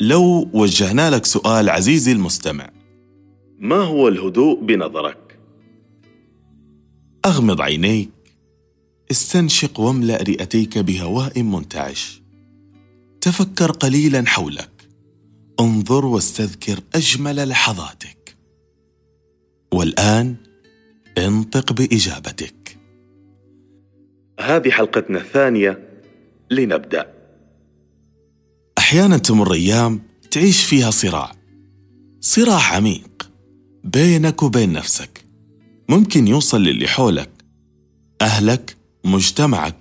لو وجهنا لك سؤال عزيزي المستمع. ما هو الهدوء بنظرك؟ أغمض عينيك. استنشق واملأ رئتيك بهواء منتعش. تفكر قليلا حولك. انظر واستذكر أجمل لحظاتك. والآن انطق بإجابتك. هذه حلقتنا الثانية. لنبدأ. أحيانا تمر أيام تعيش فيها صراع. صراع عميق بينك وبين نفسك. ممكن يوصل للي حولك. أهلك مجتمعك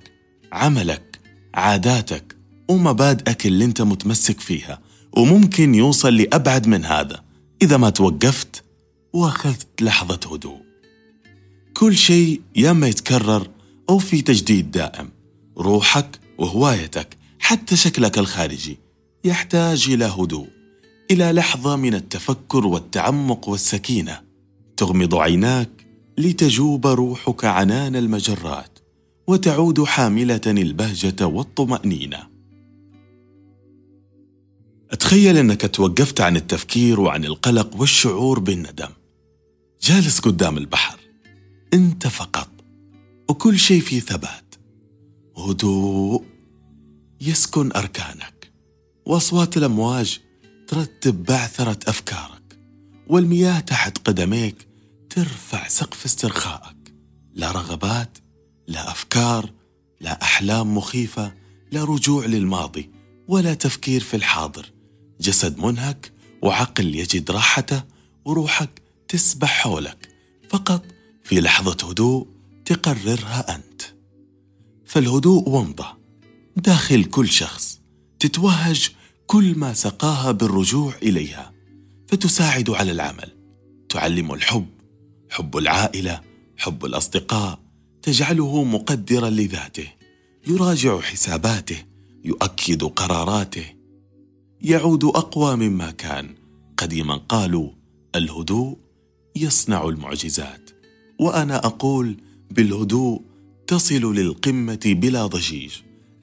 عملك عاداتك ومبادئك اللي انت متمسك فيها. وممكن يوصل لأبعد من هذا إذا ما توقفت وأخذت لحظة هدوء. كل شيء يا يتكرر أو في تجديد دائم. روحك وهوايتك حتى شكلك الخارجي. يحتاج إلى هدوء إلى لحظة من التفكر والتعمق والسكينة. تغمض عيناك لتجوب روحك عنان المجرات وتعود حاملة البهجة والطمأنينة. أتخيل أنك توقفت عن التفكير وعن القلق والشعور بالندم. جالس قدام البحر. أنت فقط وكل شيء في ثبات. هدوء يسكن أركانك. وأصوات الأمواج ترتب بعثرة أفكارك والمياه تحت قدميك ترفع سقف استرخائك. لا رغبات لا أفكار لا أحلام مخيفة لا رجوع للماضي ولا تفكير في الحاضر. جسد منهك وعقل يجد راحته وروحك تسبح حولك. فقط في لحظة هدوء تقررها أنت. فالهدوء ومضه داخل كل شخص تتوهج كل ما سقاها بالرجوع إليها فتساعد على العمل. تعلم الحب حب العائلة حب الأصدقاء. تجعله مقدرا لذاته. يراجع حساباته يؤكد قراراته. يعود أقوى مما كان. قديما قالوا الهدوء يصنع المعجزات. وأنا أقول بالهدوء تصل للقمة بلا ضجيج.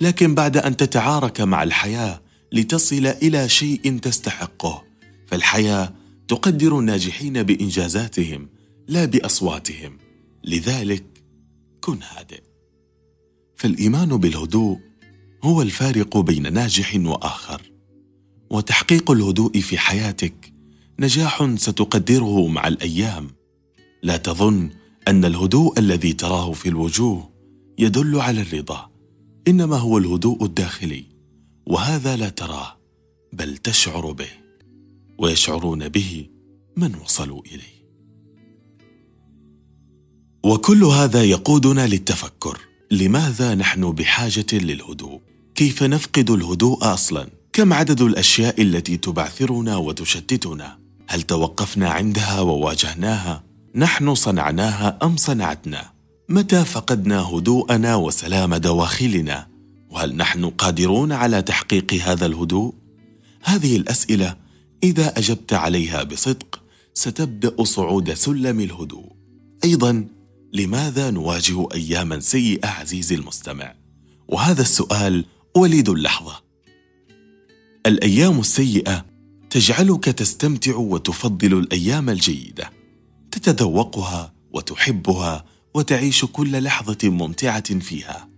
لكن بعد أن تتعارك مع الحياة لتصل إلى شيء تستحقه فالحياة تقدر الناجحين بإنجازاتهم لا بأصواتهم. لذلك كن هادئ. فالإيمان بالهدوء هو الفارق بين ناجح وآخر وتحقيق الهدوء في حياتك نجاح ستقدره مع الأيام. لا تظن أن الهدوء الذي تراه في الوجوه يدل على الرضا إنما هو الهدوء الداخلي. وهذا لا تراه بل تشعر به ويشعرون به من وصلوا إليه. وكل هذا يقودنا للتفكر لماذا نحن بحاجة للهدوء؟ كيف نفقد الهدوء أصلا؟ كم عدد الأشياء التي تبعثرنا وتشتتنا؟ هل توقفنا عندها وواجهناها؟ نحن صنعناها أم صنعتنا؟ متى فقدنا هدوءنا وسلام دواخلنا؟ وهل نحن قادرون على تحقيق هذا الهدوء؟ هذه الأسئلة إذا أجبت عليها بصدق ستبدأ صعود سلم الهدوء. أيضا لماذا نواجه اياما سيئه عزيزي المستمع؟ وهذا السؤال وليد اللحظة. الأيام السيئة تجعلك تستمتع وتفضل الأيام الجيدة. تتذوقها وتحبها وتعيش كل لحظة ممتعة فيها.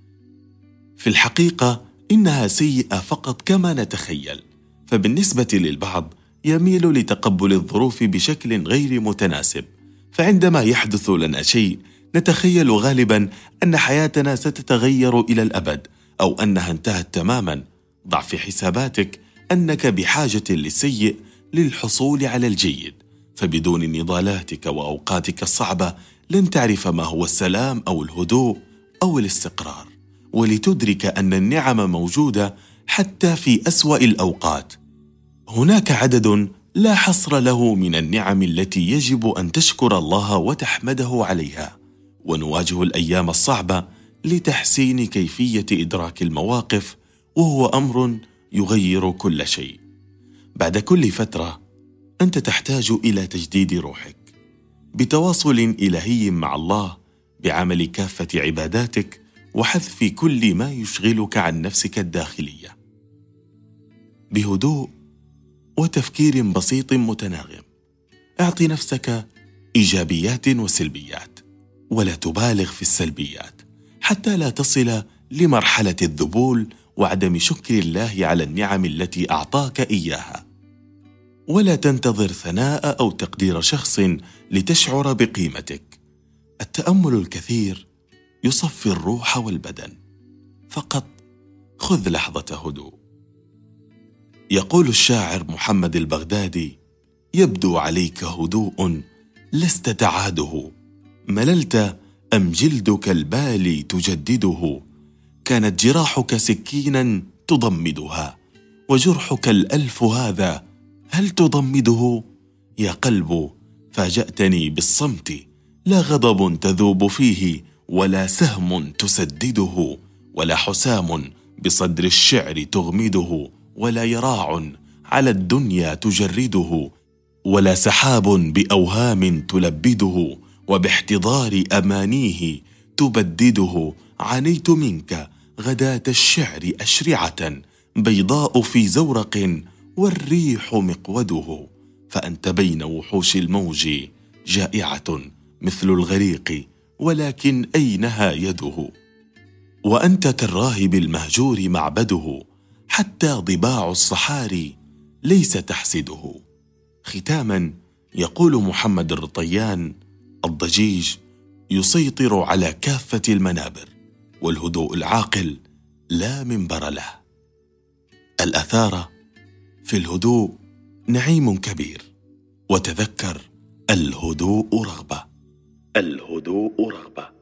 في الحقيقة إنها سيئة فقط كما نتخيل فبالنسبة للبعض يميل لتقبل الظروف بشكل غير متناسب فعندما يحدث لنا شيء نتخيل غالبا أن حياتنا ستتغير إلى الأبد أو أنها انتهت تماما. ضع في حساباتك أنك بحاجة للسيء للحصول على الجيد فبدون نضالاتك وأوقاتك الصعبة لن تعرف ما هو السلام أو الهدوء أو الاستقرار. ولتدرك أن النعم موجودة حتى في أسوأ الأوقات. هناك عدد لا حصر له من النعم التي يجب أن تشكر الله وتحمده عليها. ونواجه الأيام الصعبة لتحسين كيفية إدراك المواقف وهو أمر يغير كل شيء. بعد كل فترة أنت تحتاج إلى تجديد روحك. بتواصل إلهي مع الله بعمل كافة عباداتك وحذف كل ما يشغلك عن نفسك الداخلية. بهدوء وتفكير بسيط متناغم. اعط نفسك إيجابيات وسلبيات ولا تبالغ في السلبيات حتى لا تصل لمرحلة الذبول وعدم شكر الله على النعم التي أعطاك إياها. ولا تنتظر ثناء أو تقدير شخص لتشعر بقيمتك. التأمل الكثير يصفي الروح والبدن. فقط خذ لحظة هدوء. يقول الشاعر محمد البغدادي يبدو عليك هدوء لست تعاده. مللت أم جلدك البالي تجدده. كانت جراحك سكينا تضمدها وجرحك الألف هذا هل تضمده؟ يا قلب فاجأتني بالصمت. لا غضب تذوب فيه ولا سهم تسدده ولا حسام بصدر الشعر تغمده ولا يراع على الدنيا تجرده ولا سحاب بأوهام تلبده وباحتضار أمانيه تبدده. عانيت منك غداة الشعر أشرعة بيضاء في زورق والريح مقوده. فأنت بين وحوش الموج جائعة مثل الغريق ولكن أينها يده؟ وأنت كالراهب المهجور معبده حتى ضباع الصحاري ليس تحسده. ختاما يقول محمد الرطيان الضجيج يسيطر على كافة المنابر والهدوء العاقل لا منبر له. الأثار في الهدوء نعيم كبير وتذكر الهدوء رغبة. الهدوء رغبة.